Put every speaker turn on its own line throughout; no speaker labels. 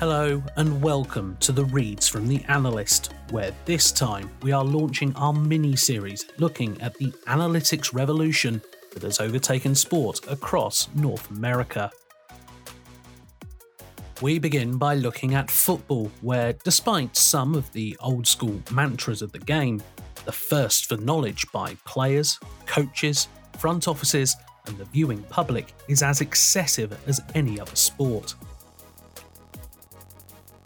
Hello and welcome to the Reads from the Analyst, where this time we are launching our mini series looking at the analytics revolution that has overtaken sport across North America. We begin by looking at football, where despite some of the old school mantras of the game, the thirst for knowledge by players, coaches, front offices, and the viewing public is as excessive as any other sport.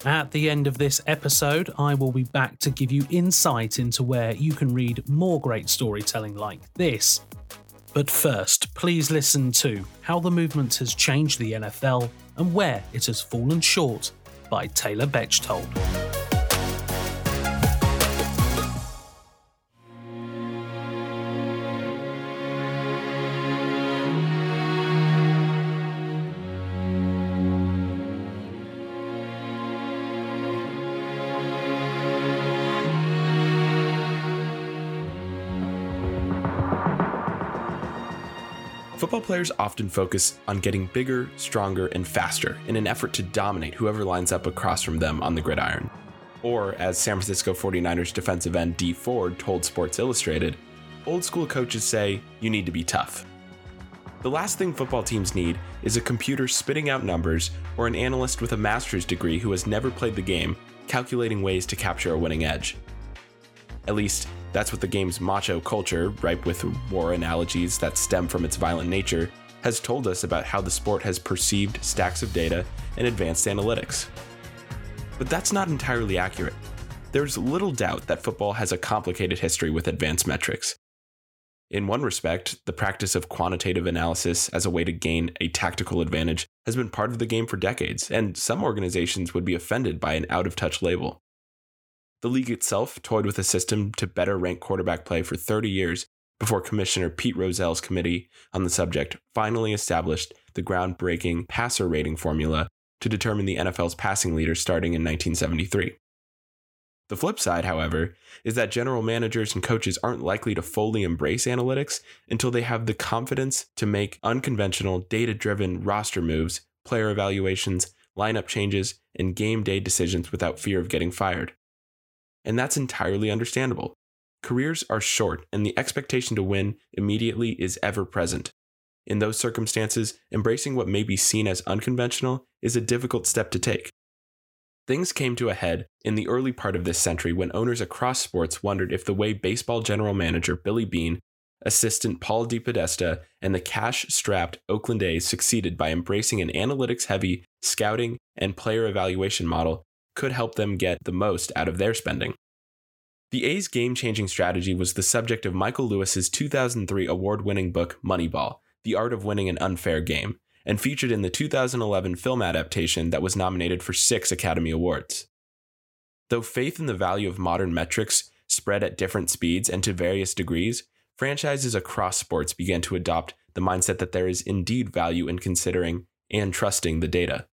At the end of this episode, I will be back to give you insight into where you can read more great storytelling like this. But first, please listen to How the Movement Has Changed the NFL and Where It Has Fallen Short by Taylor Bechtold.
Football players often focus on getting bigger, stronger, and faster in an effort to dominate whoever lines up across from them on the gridiron. Or, as San Francisco 49ers defensive end Dee Ford told Sports Illustrated, old school coaches say you need to be tough. The last thing football teams need is a computer spitting out numbers or an analyst with a master's degree who has never played the game calculating ways to capture a winning edge. At least, that's what the game's macho culture, ripe with war analogies that stem from its violent nature, has told us about how the sport has perceived stacks of data and advanced analytics. But that's not entirely accurate. There's little doubt that football has a complicated history with advanced metrics. In one respect, the practice of quantitative analysis as a way to gain a tactical advantage has been part of the game for decades, and some organizations would be offended by an out of touch label. The league itself toyed with a system to better rank quarterback play for 30 years before Commissioner Pete Rozelle's committee on the subject finally established the groundbreaking passer rating formula to determine the NFL's passing leader starting in 1973. The flip side, however, is that general managers and coaches aren't likely to fully embrace analytics until they have the confidence to make unconventional, data driven roster moves, player evaluations, lineup changes, and game day decisions without fear of getting fired and that's entirely understandable. Careers are short, and the expectation to win immediately is ever present. In those circumstances, embracing what may be seen as unconventional is a difficult step to take. Things came to a head in the early part of this century when owners across sports wondered if the way baseball general manager Billy Beane, assistant Paul DePodesta, and the cash strapped Oakland A's succeeded by embracing an analytics heavy scouting and player evaluation model could help them get the most out of their spending. The A's game changing strategy was the subject of Michael Lewis's 2003 award winning book Moneyball The Art of Winning an Unfair Game, and featured in the 2011 film adaptation that was nominated for six Academy Awards. Though faith in the value of modern metrics spread at different speeds and to various degrees, franchises across sports began to adopt the mindset that there is indeed value in considering and trusting the data.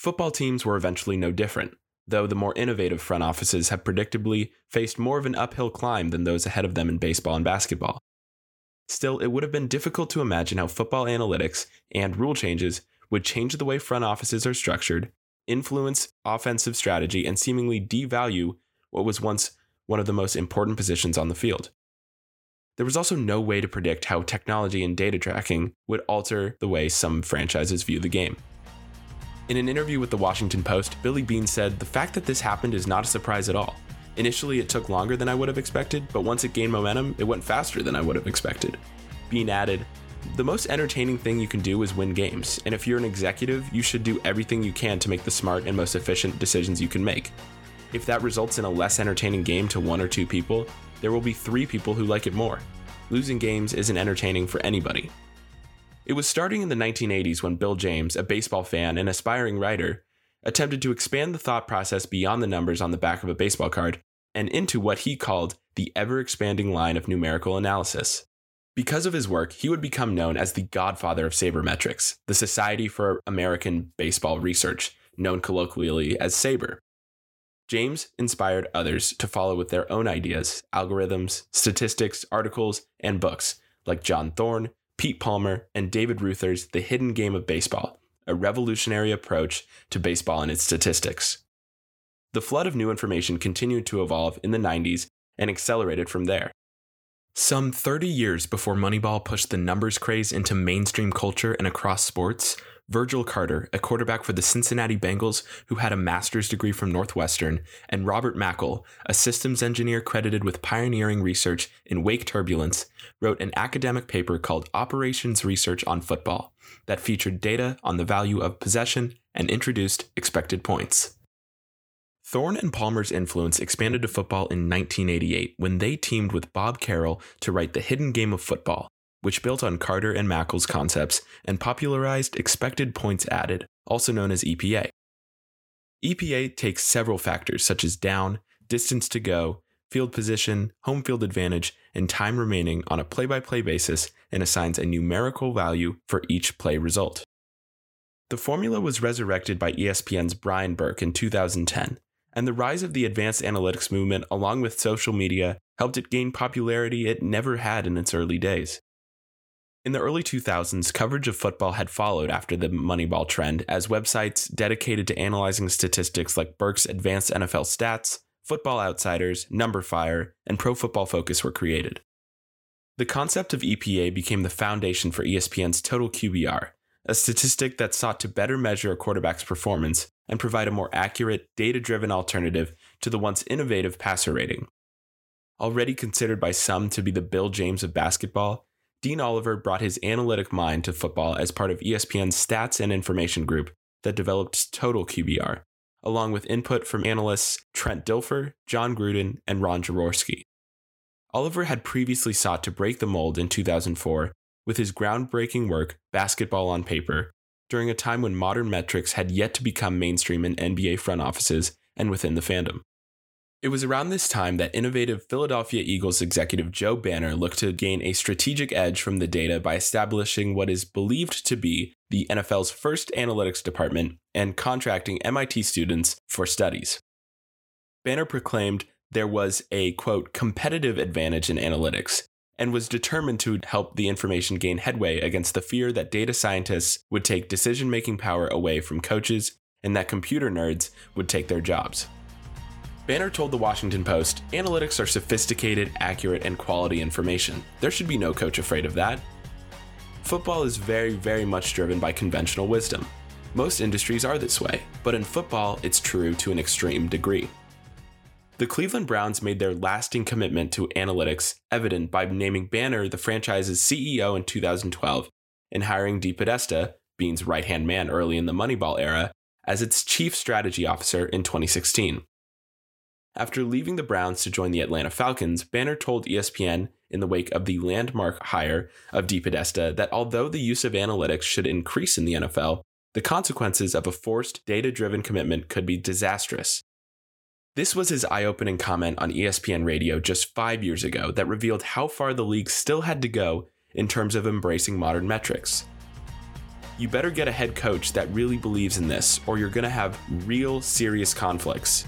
Football teams were eventually no different, though the more innovative front offices have predictably faced more of an uphill climb than those ahead of them in baseball and basketball. Still, it would have been difficult to imagine how football analytics and rule changes would change the way front offices are structured, influence offensive strategy, and seemingly devalue what was once one of the most important positions on the field. There was also no way to predict how technology and data tracking would alter the way some franchises view the game. In an interview with the Washington Post, Billy Beane said, The fact that this happened is not a surprise at all. Initially, it took longer than I would have expected, but once it gained momentum, it went faster than I would have expected. Beane added, The most entertaining thing you can do is win games, and if you're an executive, you should do everything you can to make the smart and most efficient decisions you can make. If that results in a less entertaining game to one or two people, there will be three people who like it more. Losing games isn't entertaining for anybody. It was starting in the 1980s when Bill James, a baseball fan and aspiring writer, attempted to expand the thought process beyond the numbers on the back of a baseball card and into what he called the ever expanding line of numerical analysis. Because of his work, he would become known as the godfather of sabermetrics, the Society for American Baseball Research, known colloquially as SABR. James inspired others to follow with their own ideas, algorithms, statistics, articles, and books, like John Thorn, Pete Palmer, and David Reuther's The Hidden Game of Baseball, a revolutionary approach to baseball and its statistics. The flood of new information continued to evolve in the 90s and accelerated from there. Some 30 years before Moneyball pushed the numbers craze into mainstream culture and across sports, Virgil Carter, a quarterback for the Cincinnati Bengals who had a master's degree from Northwestern, and Robert Machol, a systems engineer credited with pioneering research in wake turbulence, wrote an academic paper called Operations Research on Football that featured data on the value of possession and introduced expected points. Thorn and Palmer's influence expanded to football in 1988 when they teamed with Bob Carroll to write The Hidden Game of Football, which built on Carter and Machol's concepts and popularized expected points added, also known as EPA. EPA takes several factors such as down, distance to go, field position, home field advantage, and time remaining on a play by play basis and assigns a numerical value for each play result. The formula was resurrected by ESPN's Brian Burke in 2010 and the rise of the advanced analytics movement, along with social media, helped it gain popularity it never had in its early days. In the early 2000s, coverage of football had followed after the Moneyball trend, as websites dedicated to analyzing statistics like Burke's Advanced NFL Stats, Football Outsiders, Numberfire, and Pro Football Focus were created. The concept of EPA became the foundation for ESPN's Total QBR, a statistic that sought to better measure a quarterback's performance and provide a more accurate, data driven alternative to the once innovative passer rating. Already considered by some to be the Bill James of basketball, Dean Oliver brought his analytic mind to football as part of ESPN's stats and information group that developed Total QBR, along with input from analysts Trent Dilfer, Jon Gruden, and Ron Jaworski. Oliver had previously sought to break the mold in 2004 with his groundbreaking work, Basketball on Paper, during a time when modern metrics had yet to become mainstream in NBA front offices and within the fandom. It was around this time that innovative Philadelphia Eagles executive Joe Banner looked to gain a strategic edge from the data by establishing what is believed to be the NFL's first analytics department and contracting MIT students for studies. Banner proclaimed there was a quote competitive advantage in analytics and was determined to help the information gain headway against the fear that data scientists would take decision making power away from coaches and that computer nerds would take their jobs. Banner told the Washington Post analytics are sophisticated, accurate, and quality information. There should be no coach afraid of that. Football is very, very much driven by conventional wisdom. Most industries are this way, but in football, it's true to an extreme degree. The Cleveland Browns made their lasting commitment to analytics evident by naming Banner the franchise's CEO in 2012 and hiring DePodesta, Beane's right hand man early in the Moneyball era, as its chief strategy officer in 2016. After leaving the Browns to join the Atlanta Falcons, Banner told ESPN in the wake of the landmark hire of DePodesta that although the use of analytics should increase in the NFL, the consequences of a forced data driven commitment could be disastrous. This was his eye opening comment on ESPN radio just five years ago that revealed how far the league still had to go in terms of embracing modern metrics. You better get a head coach that really believes in this, or you're going to have real serious conflicts.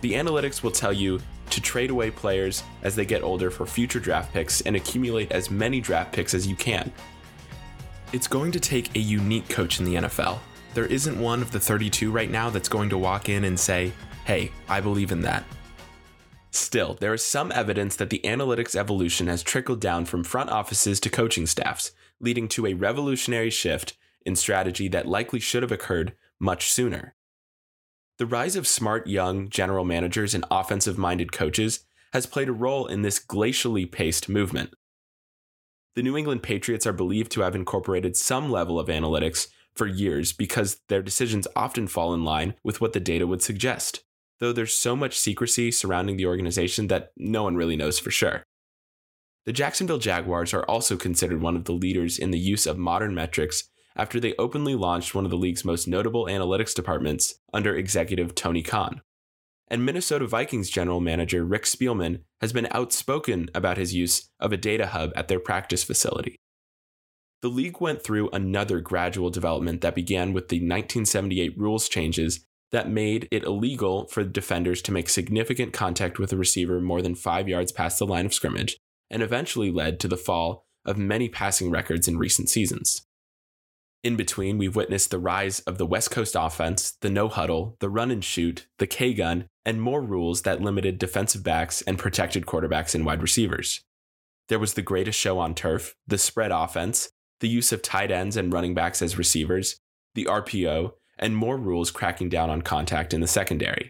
The analytics will tell you to trade away players as they get older for future draft picks and accumulate as many draft picks as you can. It's going to take a unique coach in the NFL. There isn't one of the 32 right now that's going to walk in and say, Hey, I believe in that. Still, there is some evidence that the analytics evolution has trickled down from front offices to coaching staffs, leading to a revolutionary shift in strategy that likely should have occurred much sooner. The rise of smart young general managers and offensive minded coaches has played a role in this glacially paced movement. The New England Patriots are believed to have incorporated some level of analytics for years because their decisions often fall in line with what the data would suggest though there's so much secrecy surrounding the organization that no one really knows for sure. The Jacksonville Jaguars are also considered one of the leaders in the use of modern metrics after they openly launched one of the league's most notable analytics departments under executive Tony Khan. And Minnesota Vikings general manager Rick Spielman has been outspoken about his use of a data hub at their practice facility. The league went through another gradual development that began with the 1978 rules changes that made it illegal for defenders to make significant contact with a receiver more than five yards past the line of scrimmage, and eventually led to the fall of many passing records in recent seasons. In between, we've witnessed the rise of the West Coast offense, the no huddle, the run and shoot, the K gun, and more rules that limited defensive backs and protected quarterbacks and wide receivers. There was the greatest show on turf, the spread offense, the use of tight ends and running backs as receivers, the RPO, and more rules cracking down on contact in the secondary.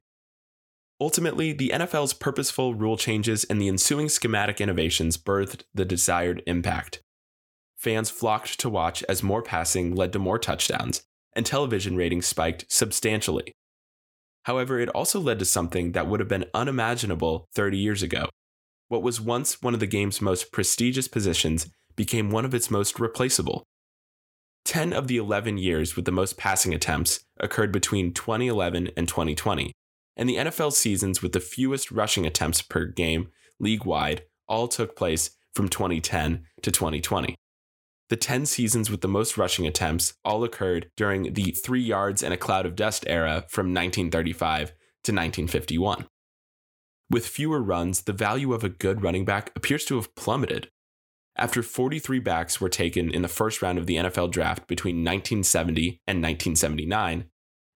Ultimately, the NFL's purposeful rule changes and the ensuing schematic innovations birthed the desired impact fans flocked to watch as more passing led to more touchdowns, and television ratings spiked substantially. However, it also led to something that would have been unimaginable 30 years ago. What was once one of the game's most prestigious positions became one of its most replaceable. 10 of the 11 years with the most passing attempts occurred between 2011 and 2020, and the NFL seasons with the fewest rushing attempts per game league wide all took place from 2010 to 2020. The 10 seasons with the most rushing attempts all occurred during the three yards and a cloud of dust era from 1935 to 1951. With fewer runs, the value of a good running back appears to have plummeted. After 43 backs were taken in the first round of the NFL draft between 1970 and 1979,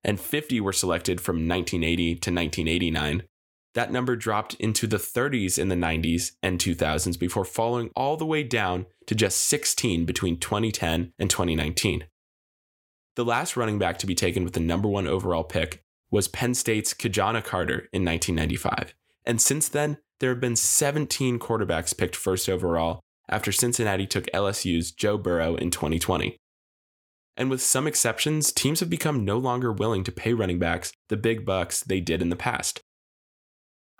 and 50 were selected from 1980 to 1989, that number dropped into the 30s in the 90s and 2000s before falling all the way down to just 16 between 2010 and 2019. The last running back to be taken with the number one overall pick was Penn State's Ki-Jana Carter in 1995. And since then, there have been 17 quarterbacks picked first overall after Cincinnati took LSU's Joe Burrow in 2020. And with some exceptions, teams have become no longer willing to pay running backs the big bucks they did in the past.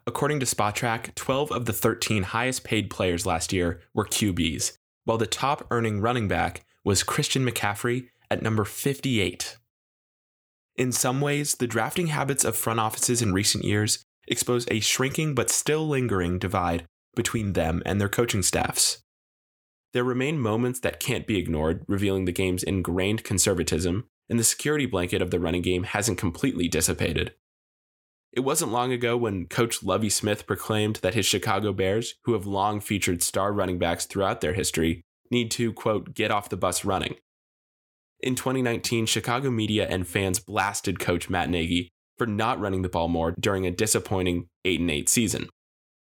According to Spotrac, 12 of the 13 highest paid players last year were QBs, while the top earning running back was Christian McCaffrey at number 58. In some ways, the drafting habits of front offices in recent years expose a shrinking but still lingering divide between them and their coaching staffs. There remain moments that can't be ignored, revealing the game's ingrained conservatism, and the security blanket of the running game hasn't completely dissipated. It wasn't long ago when coach Lovie Smith proclaimed that his Chicago Bears, who have long featured star running backs throughout their history, need to, quote, get off the bus running. In 2019, Chicago media and fans blasted coach Matt Nagy for not running the ball more during a disappointing 8 8 season.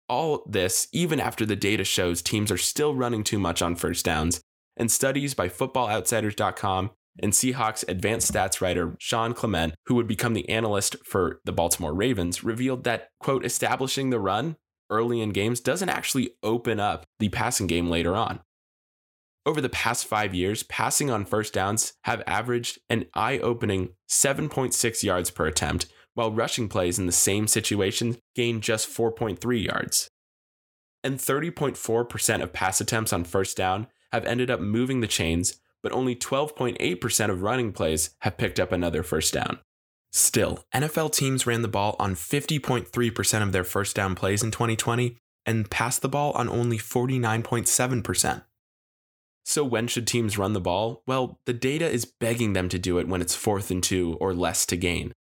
All this, even after the data shows teams are still running too much on first downs, and studies by FootballOutsiders.com and Seahawks advanced stats writer Sean Clement, who would become the analyst for the Baltimore Ravens, revealed that, quote, establishing the run early in games doesn't actually open up the passing game later on. Over the past five years, passing on first downs have averaged an eye opening 7.6 yards per attempt, while rushing plays in the same situation gain just 4.3 yards. And 30.4% of pass attempts on first down have ended up moving the chains but only 12.8% of running plays have picked up another first down. Still, NFL teams ran the ball on 50.3% of their first down plays in 2020 and passed the ball on only 49.7%. So, when should teams run the ball? Well, the data is begging them to do it when it's fourth and two or less to gain.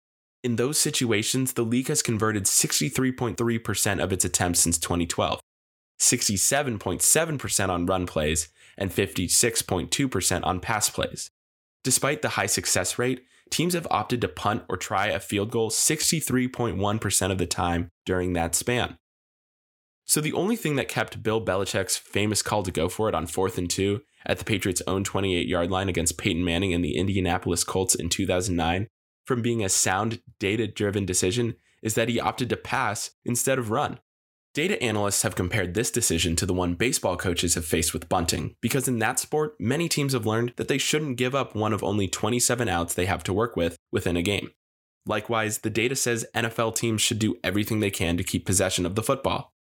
In those situations, the league has converted 63.3% of its attempts since 2012, 67.7% on run plays, and 56.2% on pass plays. Despite the high success rate, teams have opted to punt or try a field goal 63.1% of the time during that span. So the only thing that kept Bill Belichick's famous call to go for it on fourth and two at the Patriots' own 28 yard line against Peyton Manning and the Indianapolis Colts in 2009 from being a sound, data driven decision is that he opted to pass instead of run. Data analysts have compared this decision to the one baseball coaches have faced with bunting, because in that sport, many teams have learned that they shouldn't give up one of only 27 outs they have to work with within a game. Likewise, the data says NFL teams should do everything they can to keep possession of the football.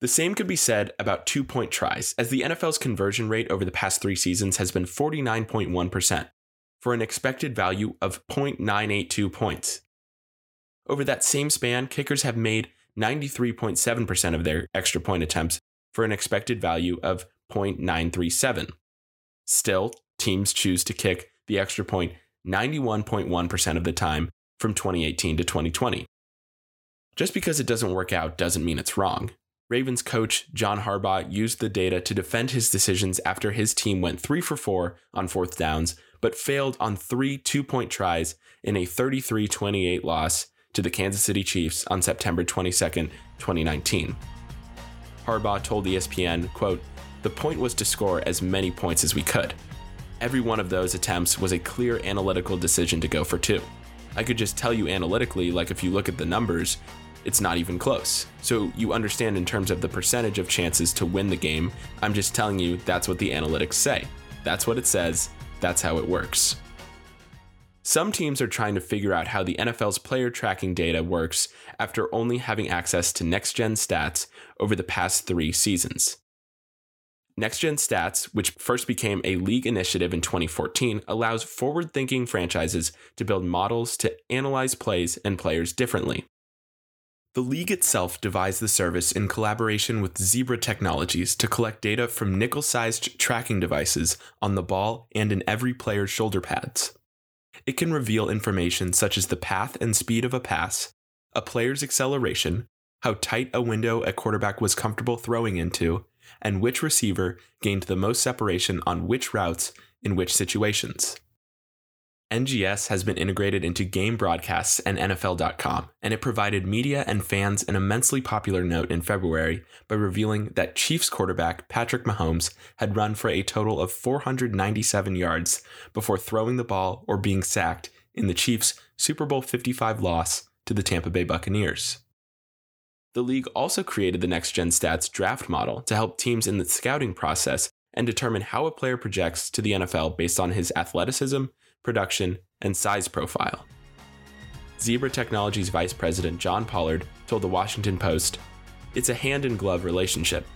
The same could be said about two point tries, as the NFL's conversion rate over the past three seasons has been 49.1%, for an expected value of 0.982 points. Over that same span, kickers have made 93.7% of their extra point attempts for an expected value of 0.937. Still, teams choose to kick the extra point 91.1 of the time from 2018 to 2020. Just because it doesn't work out doesn't mean it's wrong. Ravens coach John Harbaugh used the data to defend his decisions after his team went 3 for 4 on fourth downs, but failed on three two point tries in a 33 28 loss to the Kansas City Chiefs on September 22, 2019. Harbaugh told ESPN, quote, The point was to score as many points as we could. Every one of those attempts was a clear analytical decision to go for two. I could just tell you analytically, like if you look at the numbers, it's not even close. So you understand in terms of the percentage of chances to win the game. I'm just telling you that's what the analytics say. That's what it says. That's how it works. Some teams are trying to figure out how the NFL's player tracking data works after only having access to next gen stats over the past three seasons. Next Gen Stats, which first became a league initiative in 2014, allows forward thinking franchises to build models to analyze plays and players differently. The league itself devised the service in collaboration with Zebra Technologies to collect data from nickel sized tracking devices on the ball and in every player's shoulder pads. It can reveal information such as the path and speed of a pass, a player's acceleration, how tight a window a quarterback was comfortable throwing into, and which receiver gained the most separation on which routes in which situations. NGS has been integrated into game broadcasts and NFL.com, and it provided media and fans an immensely popular note in February by revealing that Chiefs quarterback Patrick Mahomes had run for a total of 497 yards before throwing the ball or being sacked in the Chiefs' Super Bowl 55 loss to the Tampa Bay Buccaneers. The league also created the Next Gen Stats draft model to help teams in the scouting process and determine how a player projects to the NFL based on his athleticism, production, and size profile. Zebra Technologies Vice President John Pollard told the Washington Post It's a hand in glove relationship.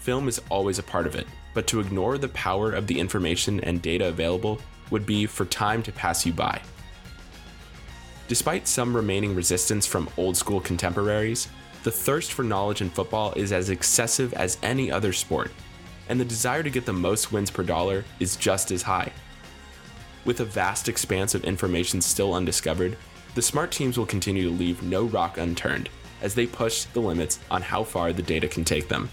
Film is always a part of it, but to ignore the power of the information and data available would be for time to pass you by. Despite some remaining resistance from old school contemporaries, the thirst for knowledge in football is as excessive as any other sport, and the desire to get the most wins per dollar is just as high. With a vast expanse of information still undiscovered, the smart teams will continue to leave no rock unturned as they push the limits on how far the data can take them.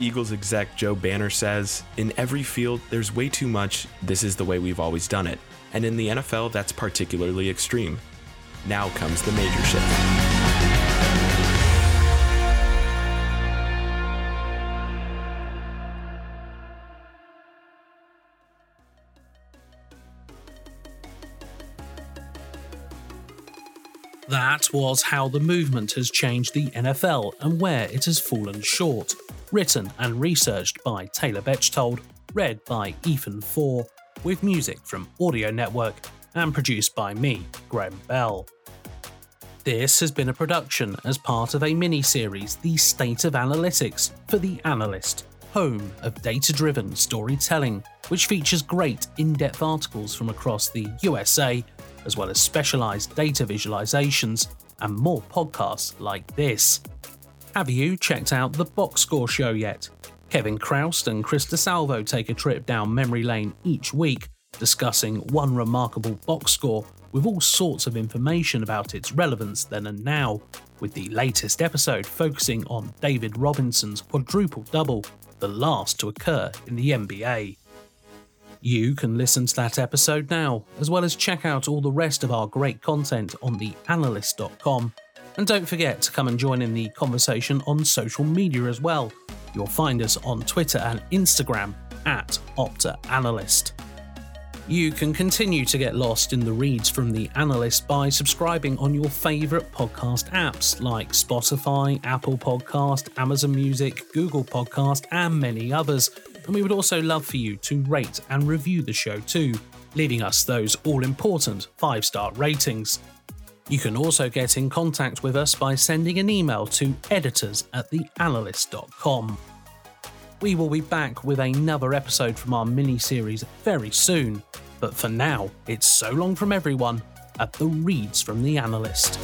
Eagles exec Joe Banner says, In every field, there's way too much, this is the way we've always done it. And in the NFL, that's particularly extreme. Now comes the major shift.
That was how the movement has changed the NFL and where it has fallen short. Written and researched by Taylor Bechtold, read by Ethan Four, with music from Audio Network and produced by me, Graham Bell. This has been a production as part of a mini series, The State of Analytics, for The Analyst, home of data driven storytelling, which features great in depth articles from across the USA, as well as specialized data visualizations and more podcasts like this. Have you checked out the Box Score show yet? Kevin Kraust and Chris DeSalvo take a trip down memory lane each week, discussing one remarkable box score with all sorts of information about its relevance then and now, with the latest episode focusing on David Robinson's quadruple double, the last to occur in the NBA. You can listen to that episode now, as well as check out all the rest of our great content on theanalyst.com. And don't forget to come and join in the conversation on social media as well. You'll find us on Twitter and Instagram at OptaAnalyst. You can continue to get lost in the reads from the analyst by subscribing on your favourite podcast apps like Spotify, Apple Podcast, Amazon Music, Google Podcast, and many others. And we would also love for you to rate and review the show too, leaving us those all important five star ratings. You can also get in contact with us by sending an email to editors at theanalyst.com. We will be back with another episode from our mini series very soon, but for now, it's so long from everyone at the Reads from the Analyst.